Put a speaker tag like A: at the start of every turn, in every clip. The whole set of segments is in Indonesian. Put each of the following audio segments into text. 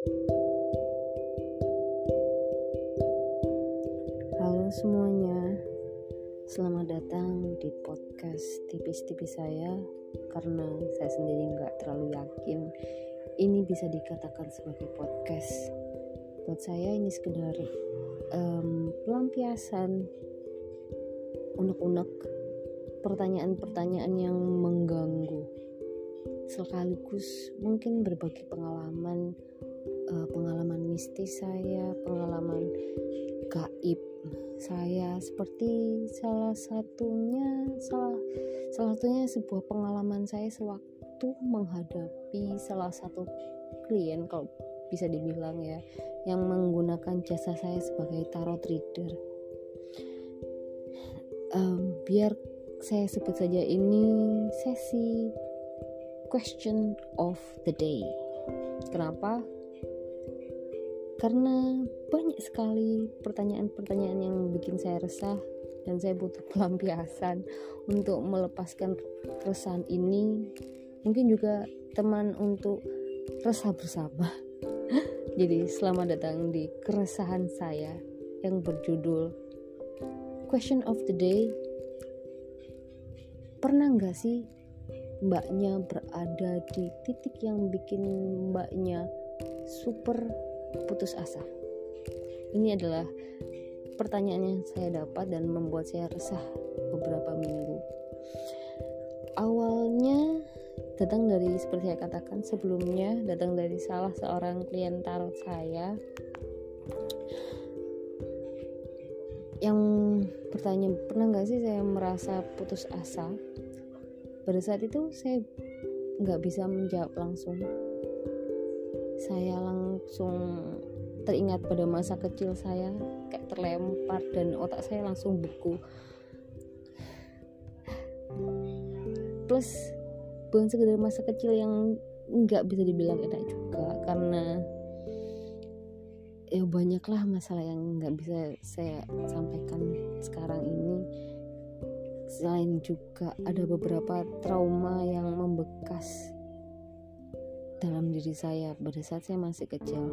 A: Halo semuanya, selamat datang di podcast tipis-tipis saya. Karena saya sendiri nggak terlalu yakin ini bisa dikatakan sebagai podcast. Buat saya ini sekedar um, pelampiasan unek-unek pertanyaan-pertanyaan yang mengganggu. Sekaligus mungkin berbagi pengalaman uh, pengalaman mistis saya pengalaman gaib saya seperti salah satunya salah salah satunya sebuah pengalaman saya sewaktu menghadapi salah satu klien kalau bisa dibilang ya yang menggunakan jasa saya sebagai tarot reader um, biar saya sebut saja ini sesi question of the day. Kenapa? Karena banyak sekali pertanyaan-pertanyaan yang bikin saya resah dan saya butuh pelampiasan untuk melepaskan keresahan ini. Mungkin juga teman untuk resah bersama. Jadi selamat datang di keresahan saya yang berjudul Question of the Day. Pernah nggak sih mbaknya berada di titik yang bikin mbaknya super putus asa? Ini adalah pertanyaan yang saya dapat dan membuat saya resah beberapa minggu. Awalnya datang dari seperti saya katakan sebelumnya datang dari salah seorang klien tarot saya yang bertanya pernah nggak sih saya merasa putus asa pada saat itu saya nggak bisa menjawab langsung saya langsung teringat pada masa kecil saya kayak terlempar dan otak saya langsung beku. Plus bukan sekedar masa kecil yang nggak bisa dibilang enak juga karena ya banyaklah masalah yang nggak bisa saya sampaikan sekarang ini. Selain juga ada beberapa trauma yang membekas dalam diri saya pada saat saya masih kecil.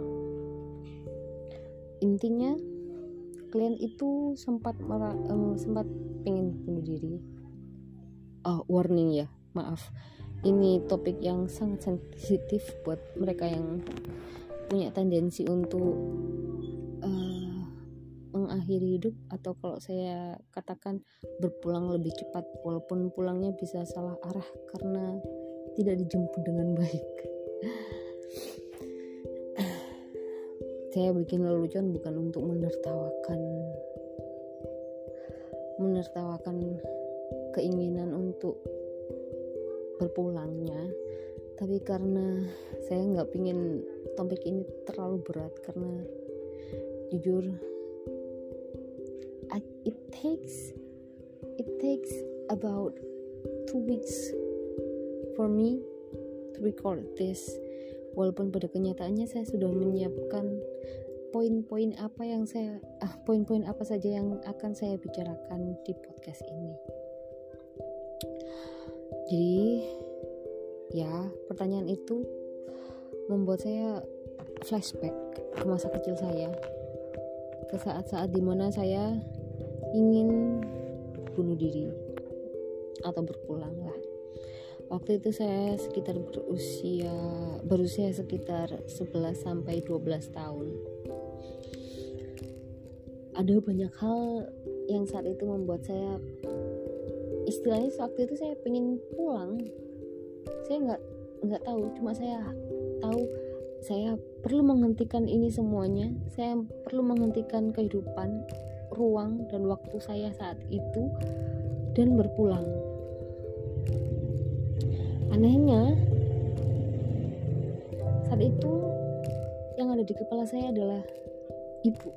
A: Intinya klien itu sempat mera, um, sempat pengen bunuh diri. Oh warning ya maaf. Ini topik yang sangat sensitif buat mereka yang punya tendensi untuk mengakhiri hidup atau kalau saya katakan berpulang lebih cepat walaupun pulangnya bisa salah arah karena tidak dijemput dengan baik saya bikin lelucon bukan untuk menertawakan menertawakan keinginan untuk berpulangnya tapi karena saya nggak pingin topik ini terlalu berat karena jujur it takes it takes about two weeks for me record this walaupun pada kenyataannya saya sudah menyiapkan poin-poin apa yang saya ah poin-poin apa saja yang akan saya bicarakan di podcast ini. Jadi ya pertanyaan itu membuat saya flashback ke masa kecil saya. Ke saat-saat di mana saya ingin bunuh diri atau berpulang lah waktu itu saya sekitar berusia berusia sekitar 11 sampai 12 tahun. Ada banyak hal yang saat itu membuat saya istilahnya waktu itu saya pengen pulang. Saya nggak nggak tahu cuma saya tahu saya perlu menghentikan ini semuanya. Saya perlu menghentikan kehidupan ruang dan waktu saya saat itu dan berpulang. Anehnya, saat itu yang ada di kepala saya adalah ibu,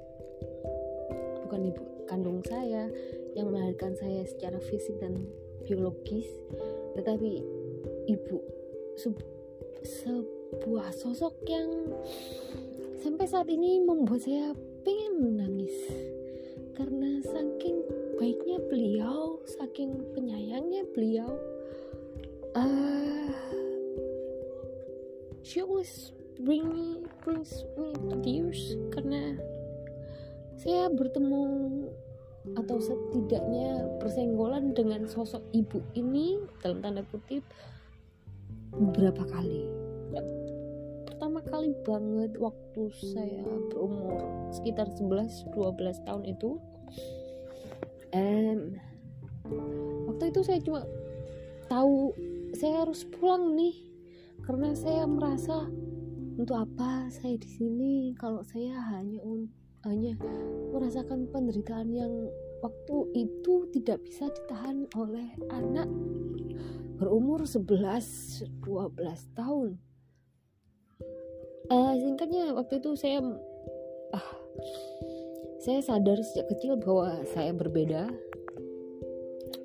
A: bukan ibu kandung saya yang melahirkan saya secara fisik dan biologis, tetapi ibu sebuah sosok yang sampai saat ini membuat saya pengen menangis. Karena saking baiknya beliau saking penyayangnya beliau uh, she always bring me brings me to tears karena saya bertemu atau setidaknya bersenggolan dengan sosok ibu ini dalam tanda kutip beberapa kali. Pertama kali banget waktu saya berumur sekitar 11-12 tahun itu. Um, waktu itu saya cuma tahu saya harus pulang nih karena saya merasa untuk apa saya di sini? Kalau saya hanya hanya merasakan penderitaan yang waktu itu tidak bisa ditahan oleh anak berumur 11 12 tahun. Uh, singkatnya waktu itu saya ah saya sadar sejak kecil bahwa saya berbeda.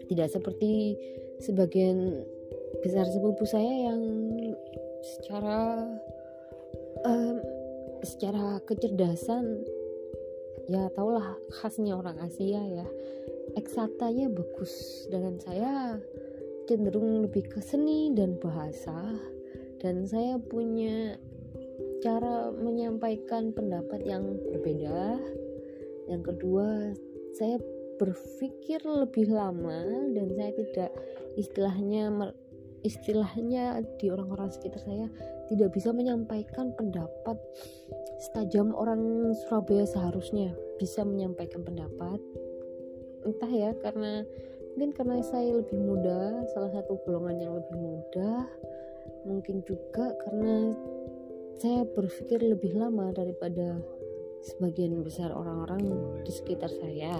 A: Tidak seperti sebagian besar sepupu saya yang secara um, secara kecerdasan ya tahulah khasnya orang Asia ya. Eksatanya bagus. Dengan saya cenderung lebih ke seni dan bahasa. Dan saya punya cara menyampaikan pendapat yang berbeda. Yang kedua saya berpikir lebih lama dan saya tidak istilahnya istilahnya di orang-orang sekitar saya tidak bisa menyampaikan pendapat setajam orang Surabaya seharusnya bisa menyampaikan pendapat. Entah ya karena mungkin karena saya lebih muda salah satu golongan yang lebih muda mungkin juga karena saya berpikir lebih lama daripada sebagian besar orang-orang di sekitar saya.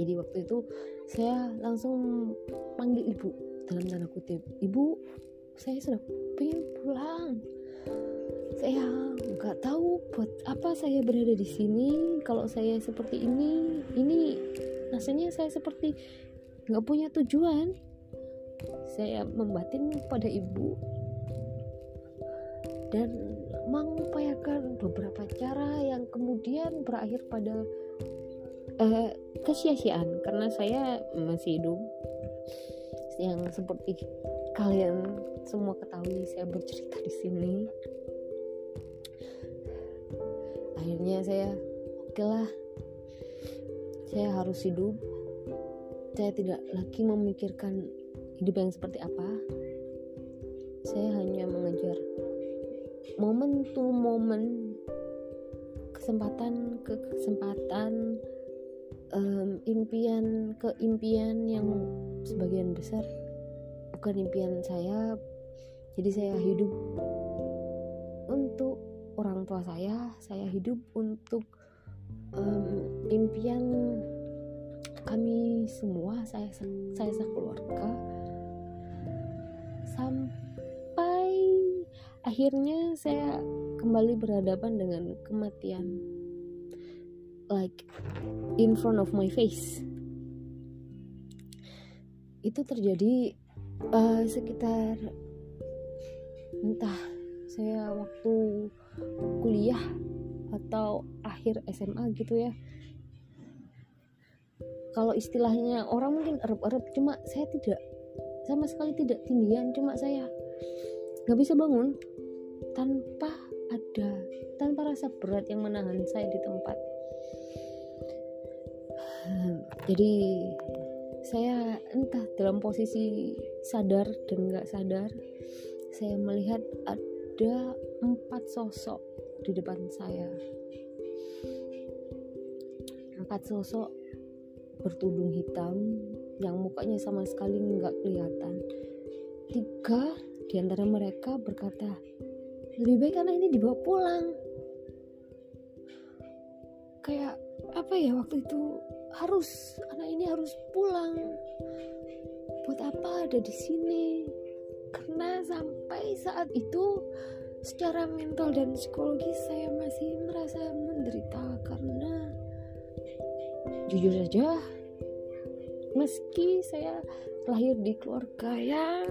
A: Jadi waktu itu saya langsung panggil ibu dalam tanda kutip. Ibu saya sudah pengen pulang. Saya nggak tahu buat apa saya berada di sini. Kalau saya seperti ini ini rasanya saya seperti nggak punya tujuan. Saya membatin pada ibu dan mengupayakan beberapa cara yang kemudian berakhir pada uh, kesia-siaan. Karena saya masih hidup yang seperti kalian semua ketahui saya bercerita di sini. Akhirnya saya oke lah saya harus hidup. Saya tidak lagi memikirkan hidup yang seperti apa. Saya hanya mengejar momen to momen kesempatan ke kesempatan um, impian ke impian yang sebagian besar bukan impian saya. Jadi saya hidup untuk orang tua saya saya hidup untuk um, impian kami semua saya saya sekeluarga. Sampai akhirnya saya kembali berhadapan dengan kematian like in front of my face itu terjadi uh, sekitar entah saya waktu kuliah atau akhir SMA gitu ya. Kalau istilahnya orang mungkin erup-erup cuma saya tidak sama sekali tidak tindian cuma saya nggak bisa bangun tanpa ada tanpa rasa berat yang menahan saya di tempat. Jadi saya entah dalam posisi sadar dan nggak sadar saya melihat ada empat sosok di depan saya. Empat sosok bertudung hitam yang mukanya sama sekali nggak kelihatan. Tiga di antara mereka berkata lebih baik anak ini dibawa pulang. Kayak apa ya waktu itu harus anak ini harus pulang. Buat apa ada di sini? Karena sampai saat itu secara mental dan psikologis saya masih merasa menderita karena jujur saja meski saya lahir di keluarga yang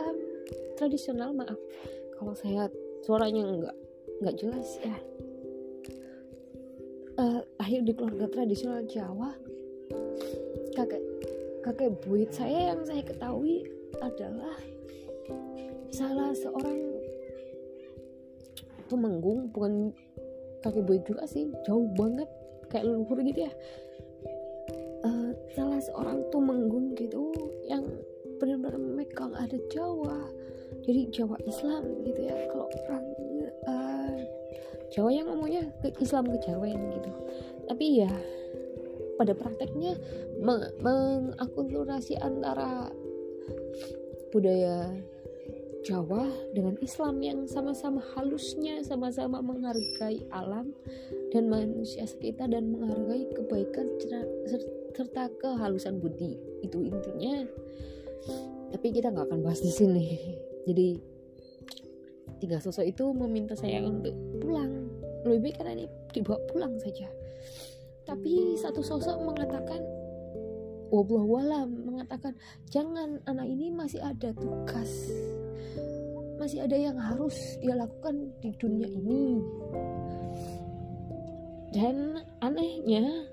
A: um, tradisional maaf kalau saya suaranya nggak nggak jelas ya. Uh, lahir di keluarga tradisional Jawa. Kakek kakek buyut saya yang saya ketahui adalah salah seorang Tumenggung bukan kaki buyut juga sih jauh banget kayak leluhur gitu ya. Uh, salah seorang Tumenggung gitu yang benar-benar megang ada Jawa jadi Jawa Islam gitu ya. Kalau orang uh, Jawa yang ngomongnya ke Islam ke Jawa gitu tapi ya pada prakteknya mengakulturasi antara budaya Jawa dengan Islam yang sama-sama halusnya, sama-sama menghargai alam dan manusia sekitar dan menghargai kebaikan serta kehalusan budi. Itu intinya. Tapi kita nggak akan bahas di sini. Jadi tiga sosok itu meminta saya untuk pulang. Lebih baik karena ini dibawa pulang saja. Tapi satu sosok mengatakan wala mengatakan jangan anak ini masih ada tugas. Masih ada yang harus dia lakukan di dunia ini. Dan anehnya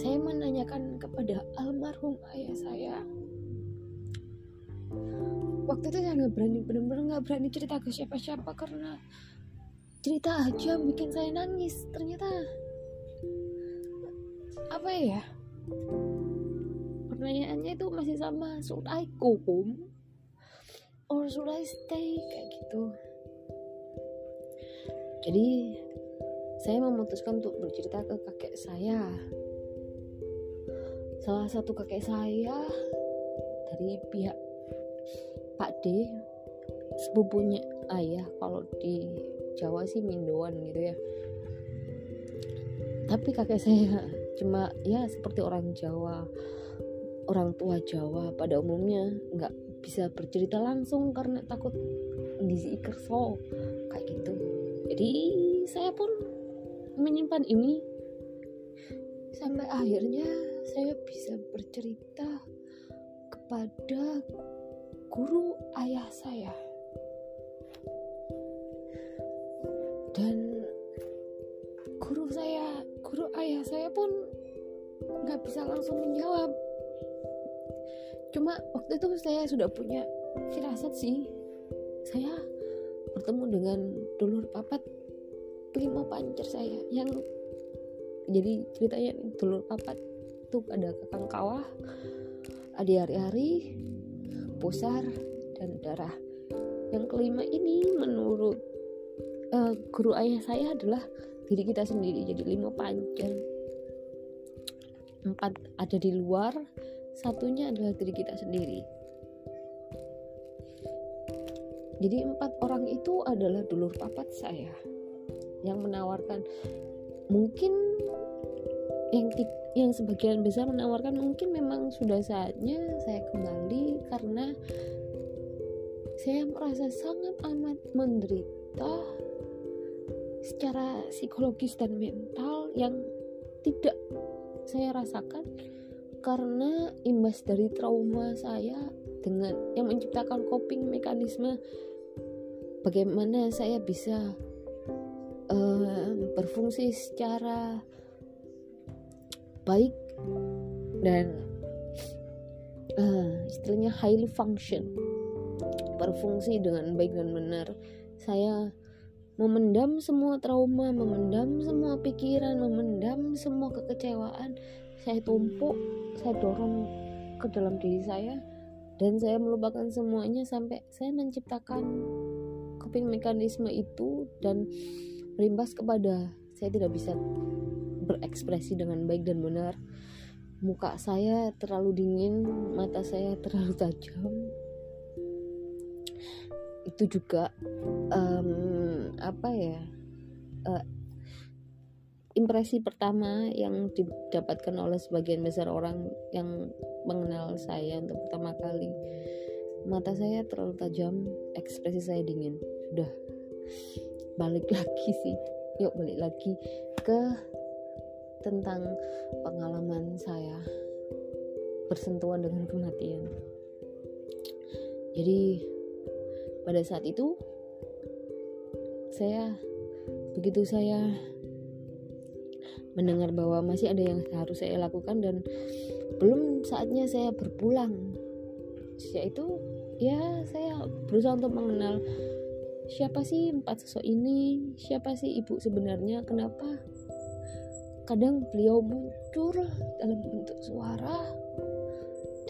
A: saya menanyakan kepada almarhum ayah saya. Waktu itu saya nggak berani benar-benar nggak berani cerita ke siapa-siapa karena cerita aja bikin saya nangis. Ternyata apa ya? Pertanyaannya itu masih sama should I go home? Or should I stay? Kayak gitu. Jadi saya memutuskan untuk bercerita ke kakek saya. Salah satu kakek saya dari pihak Pak D sepupunya ayah kalau di Jawa sih Mindoan gitu ya. Tapi kakek saya cuma ya seperti orang Jawa orang tua Jawa pada umumnya nggak bisa bercerita langsung karena takut diikerso kayak gitu. Jadi saya pun menyimpan ini sampai akhirnya saya bisa bercerita kepada guru ayah saya dan guru saya guru ayah saya pun nggak bisa langsung menjawab. Cuma waktu itu saya sudah punya firasat sih. Saya bertemu dengan dulur papat primo pancer saya yang jadi ceritanya dulur papat itu ada kakang kawah adi hari-hari pusar dan darah. Yang kelima ini menurut uh, guru ayah saya adalah diri kita sendiri. Jadi lima panjang. Empat ada di luar satunya adalah diri kita sendiri. Jadi empat orang itu adalah dulur papat saya yang menawarkan. Mungkin yang yang sebagian besar menawarkan mungkin memang sudah saatnya saya kembali karena saya merasa sangat amat menderita secara psikologis dan mental yang tidak saya rasakan karena imbas dari trauma saya dengan yang menciptakan coping mekanisme. Bagaimana saya bisa uh, berfungsi secara baik dan uh, istilahnya highly function berfungsi dengan baik dan benar. Saya memendam semua trauma, memendam semua pikiran, memendam semua kekecewaan. Saya tumpuk, saya dorong ke dalam diri saya dan saya melupakan semuanya sampai saya menciptakan coping mekanisme itu dan berimbas kepada saya tidak bisa berekspresi dengan baik dan benar. Muka saya terlalu dingin, mata saya terlalu tajam, itu juga um, apa ya uh, impresi pertama yang didapatkan oleh sebagian besar orang yang mengenal saya untuk pertama kali. Mata saya terlalu tajam ekspresi saya dingin. Sudah balik lagi sih. Yuk balik lagi ke tentang pengalaman saya bersentuhan dengan kematian. Jadi pada saat itu saya begitu saya mendengar bahwa masih ada yang harus saya lakukan dan belum saatnya saya berpulang. Yaitu ya saya berusaha untuk mengenal siapa sih empat sosok ini siapa sih ibu sebenarnya kenapa kadang beliau muncul dalam bentuk suara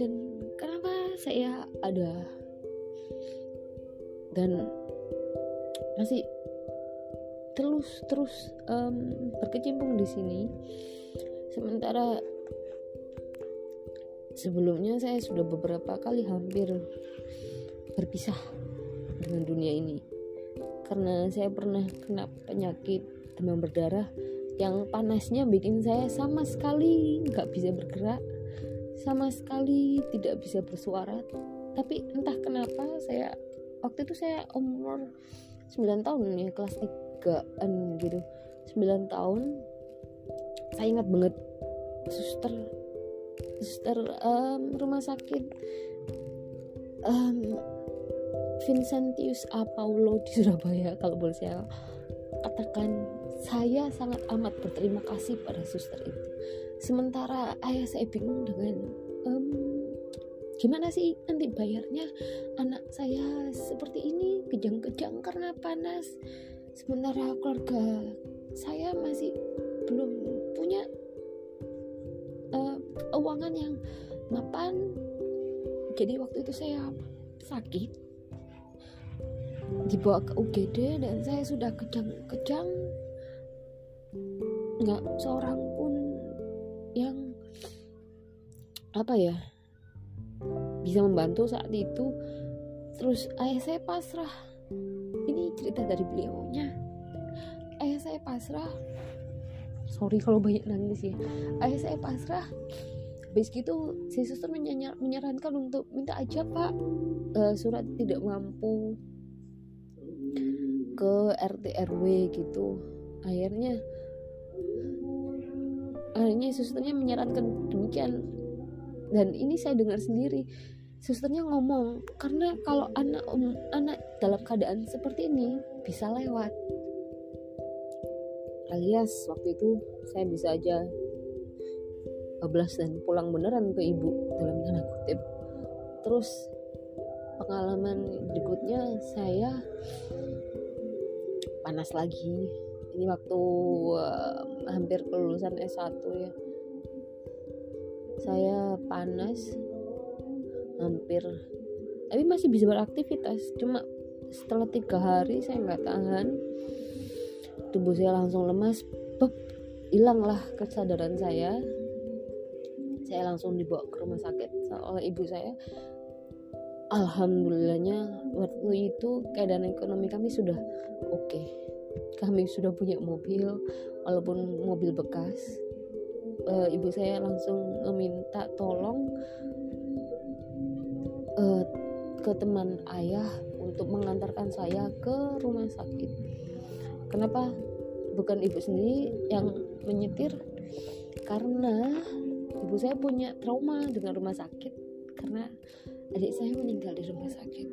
A: dan kenapa saya ada. Dan masih terus terus um, berkecimpung di sini. Sementara sebelumnya saya sudah beberapa kali hampir berpisah dengan dunia ini. Karena saya pernah kena penyakit demam berdarah yang panasnya bikin saya sama sekali nggak bisa bergerak sama sekali tidak bisa bersuara. Tapi entah kenapa saya waktu itu saya umur 9 tahun ya kelas 3an gitu. 9 tahun saya ingat banget suster suster um, rumah sakit um, Vincentius A. Di Surabaya kalau boleh saya katakan saya sangat amat berterima kasih pada suster itu. Sementara ayah saya bingung dengan um, gimana sih nanti bayarnya anak saya seperti ini kejang-kejang karena panas sementara keluarga saya masih belum punya uh, yang mapan. Jadi waktu itu saya sakit dibawa ke UGD dan saya sudah kejang-kejang. Nggak seorang pun yang apa ya bisa membantu saat itu. Terus ayah saya pasrah cerita dari beliaunya. Ayah saya pasrah. Sorry kalau banyak nangis ya. Ayah saya pasrah. Habis gitu si suster menyarankan untuk minta aja pak. Uh, surat tidak mampu ke RT RW gitu. Akhirnya akhirnya susternya menyarankan demikian. Dan ini saya dengar sendiri susternya ngomong karena kalau anak um, anak dalam keadaan seperti ini bisa lewat. Alias waktu itu saya bisa aja bablas dan pulang beneran ke ibu dalam tanda kutip. Terus pengalaman berikutnya saya panas lagi. Ini waktu uh, hampir kelulusan S1 ya. Saya panas hampir. Tapi masih bisa beraktivitas. Cuma setelah tiga hari saya nggak tahan. Tubuh saya langsung lemas. Beb hilanglah kesadaran saya. Saya langsung dibawa ke rumah sakit oleh ibu saya. Alhamdulillahnya waktu itu keadaan ekonomi kami sudah oke. Okay. kami sudah punya mobil walaupun mobil bekas. Uh, ibu saya langsung meminta tolong uh, ke teman ayah untuk mengantarkan saya ke rumah sakit. Kenapa bukan ibu sendiri yang menyetir? Karena ibu saya punya trauma dengan rumah sakit karena adik saya meninggal di rumah sakit.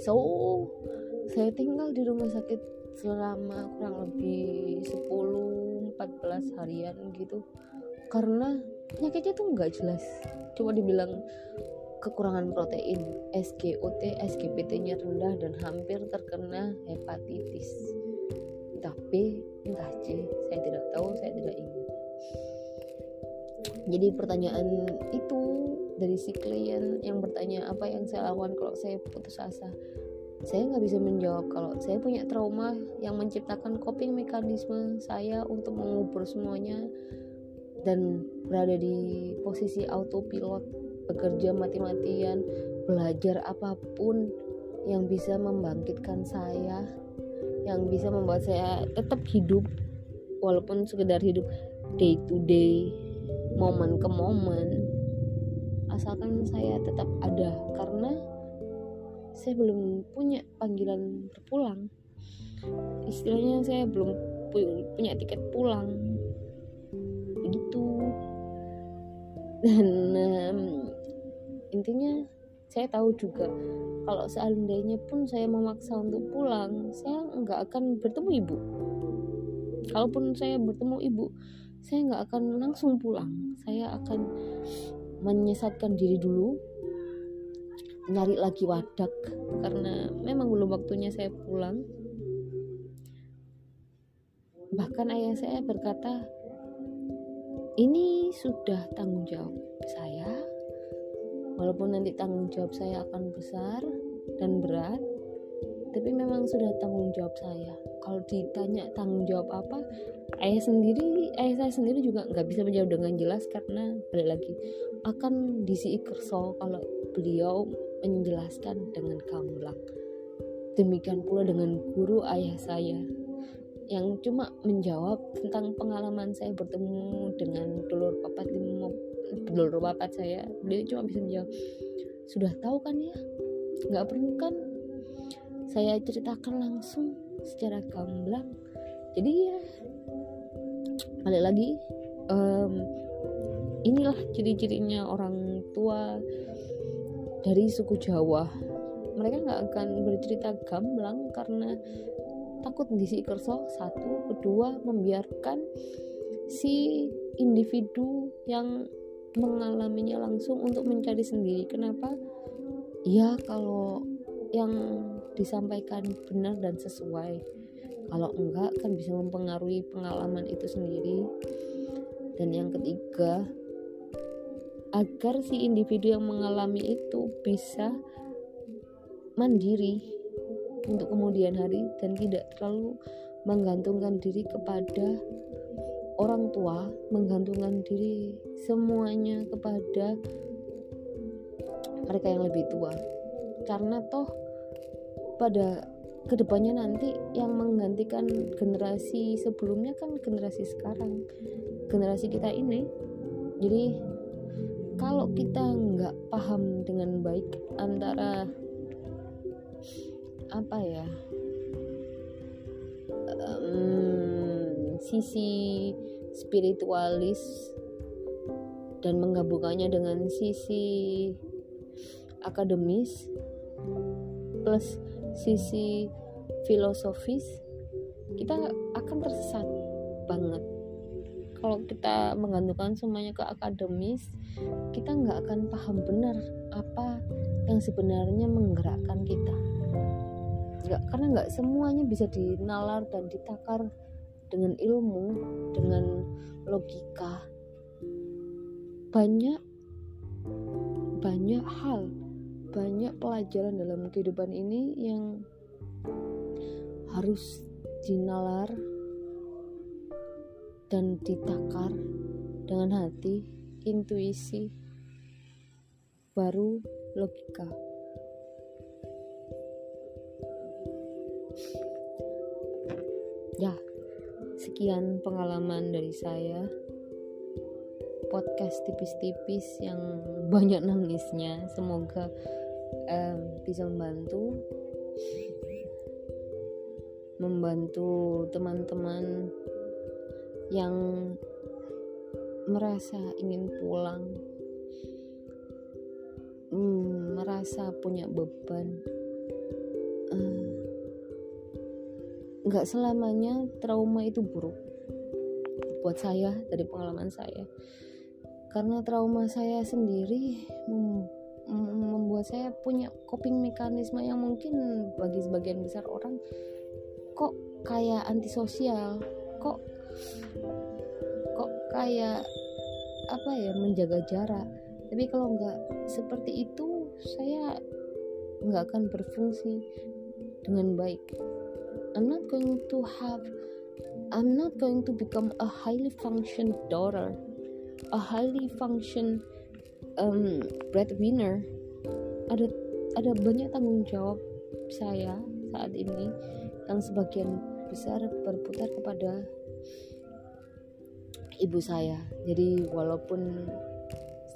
A: So, saya tinggal di rumah sakit selama kurang lebih 10 14 harian gitu karena penyakitnya tuh nggak jelas. Cuma dibilang kekurangan protein SGOT SGPT nya rendah dan hampir terkena hepatitis. Entah B entah C saya tidak tahu saya tidak ingat. Jadi pertanyaan itu dari si klien yang bertanya apa yang saya lakukan kalau saya putus asa. Saya nggak bisa menjawab kalau saya punya trauma yang menciptakan coping mekanisme saya untuk mengubur semuanya dan berada di posisi autopilot bekerja mati-matian belajar apa pun yang bisa membangkitkan saya yang bisa membuat saya tetap hidup walaupun sekedar hidup day to day momen ke momen. Asalkan saya tetap ada karena saya belum punya panggilan berpulang. Istilahnya saya belum punya tiket pulang dan um, intinya saya tahu juga kalau seandainya pun saya memaksa untuk pulang saya nggak akan bertemu ibu. Kalaupun saya bertemu ibu saya nggak akan langsung pulang. Saya akan menyesatkan diri dulu nyari lagi wadak karena memang belum waktunya saya pulang. Bahkan ayah saya berkata ini sudah tanggung jawab saya. Walaupun nanti tanggung jawab saya akan besar dan berat tapi memang sudah tanggung jawab saya. Kalau ditanya tanggung jawab apa ayah sendiri ayah saya sendiri juga nggak bisa menjawab dengan jelas karena balik lagi akan disi kerso kalau beliau menjelaskan dengan gamblang. Demikian pula dengan guru ayah saya yang cuma menjawab tentang pengalaman saya bertemu dengan dulur papat dulur papat saya. Dia cuma bisa menjawab sudah tahu kan ya? Nggak perlu kan saya ceritakan langsung secara gamblang? Jadi ya balik lagi um, inilah ciri-cirinya orang tua dari suku Jawa. Mereka nggak akan bercerita gamblang karena takut ngisi kerso satu. Kedua membiarkan si individu yang mengalaminya langsung untuk mencari sendiri. Kenapa? Ya kalau yang disampaikan benar dan sesuai. Kalau enggak kan bisa mempengaruhi pengalaman itu sendiri. Dan yang ketiga agar si individu yang mengalami itu bisa mandiri untuk kemudian hari dan tidak terlalu menggantungkan diri kepada orang tua, menggantungkan diri semuanya kepada mereka yang lebih tua. Karena toh pada ke depannya nanti yang menggantikan generasi sebelumnya kan generasi sekarang, generasi kita ini. Jadi kalau kita nggak paham dengan baik antara apa ya? Sisi spiritualis dan menggabungkannya dengan sisi akademis plus sisi filosofis kita akan tersesat banget. Kalau kita menggantungkan semuanya ke akademis kita nggak akan paham benar apa yang sebenarnya menggerakkan kita nggak karena nggak semuanya bisa dinalar dan ditakar dengan ilmu dengan logika banyak banyak hal banyak pelajaran dalam kehidupan ini yang harus dinalar dan ditakar dengan hati, intuisi, baru logika. Ya, sekian pengalaman dari saya. Podcast tipis-tipis yang banyak nangisnya. Semoga um, bisa membantu membantu teman-teman yang merasa ingin pulang, hmm, merasa punya beban. Uh, nggak selamanya trauma itu buruk buat saya dari pengalaman saya. Karena trauma saya sendiri mem membuat saya punya coping mekanisme yang mungkin bagi sebagian besar orang kok kayak antisosial kok kok kayak apa ya menjaga jarak. Tapi kalau nggak seperti itu saya nggak akan berfungsi dengan baik I'm not going to have I'm not going to become a highly function daughter a highly function um, breadwinner. Ada ada banyak tanggung jawab saya saat ini yang sebagian besar berputar kepada ibu saya. Jadi walaupun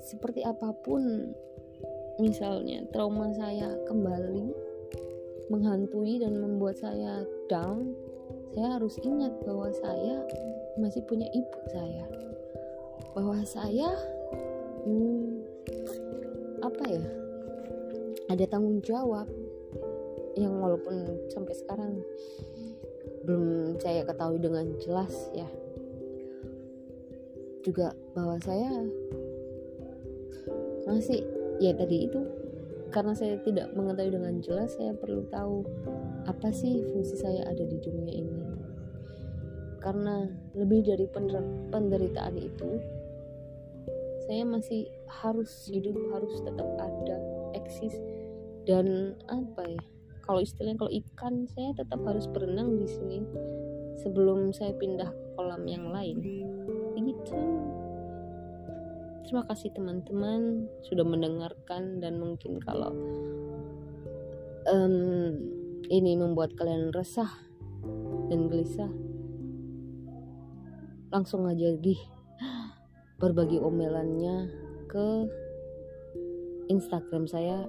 A: seperti apa pun misalnya trauma saya kembali menghantui dan membuat saya down saya harus ingat bahwa saya masih punya ibu saya. Bahwa saya hmm, apa ya ada tanggung jawab yang walaupun sampai sekarang belum saya ketahui dengan jelas ya. Juga bahwa saya masih ya tadi itu karena saya tidak mengetahui dengan jelas saya perlu tahu apa sih fungsi saya ada di dunia ini. Karena lebih dari penderitaan itu saya masih harus hidup harus tetap ada eksis dan apa ya kalau istilahnya kalau ikan saya tetap harus berenang di sini sebelum saya pindah ke kolam yang lain terima kasih teman-teman sudah mendengarkan dan mungkin kalau um, ini membuat kalian resah dan gelisah langsung aja di berbagi omelannya ke Instagram saya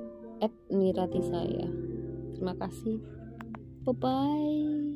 A: @nirati saya. Terima kasih. Bye bye.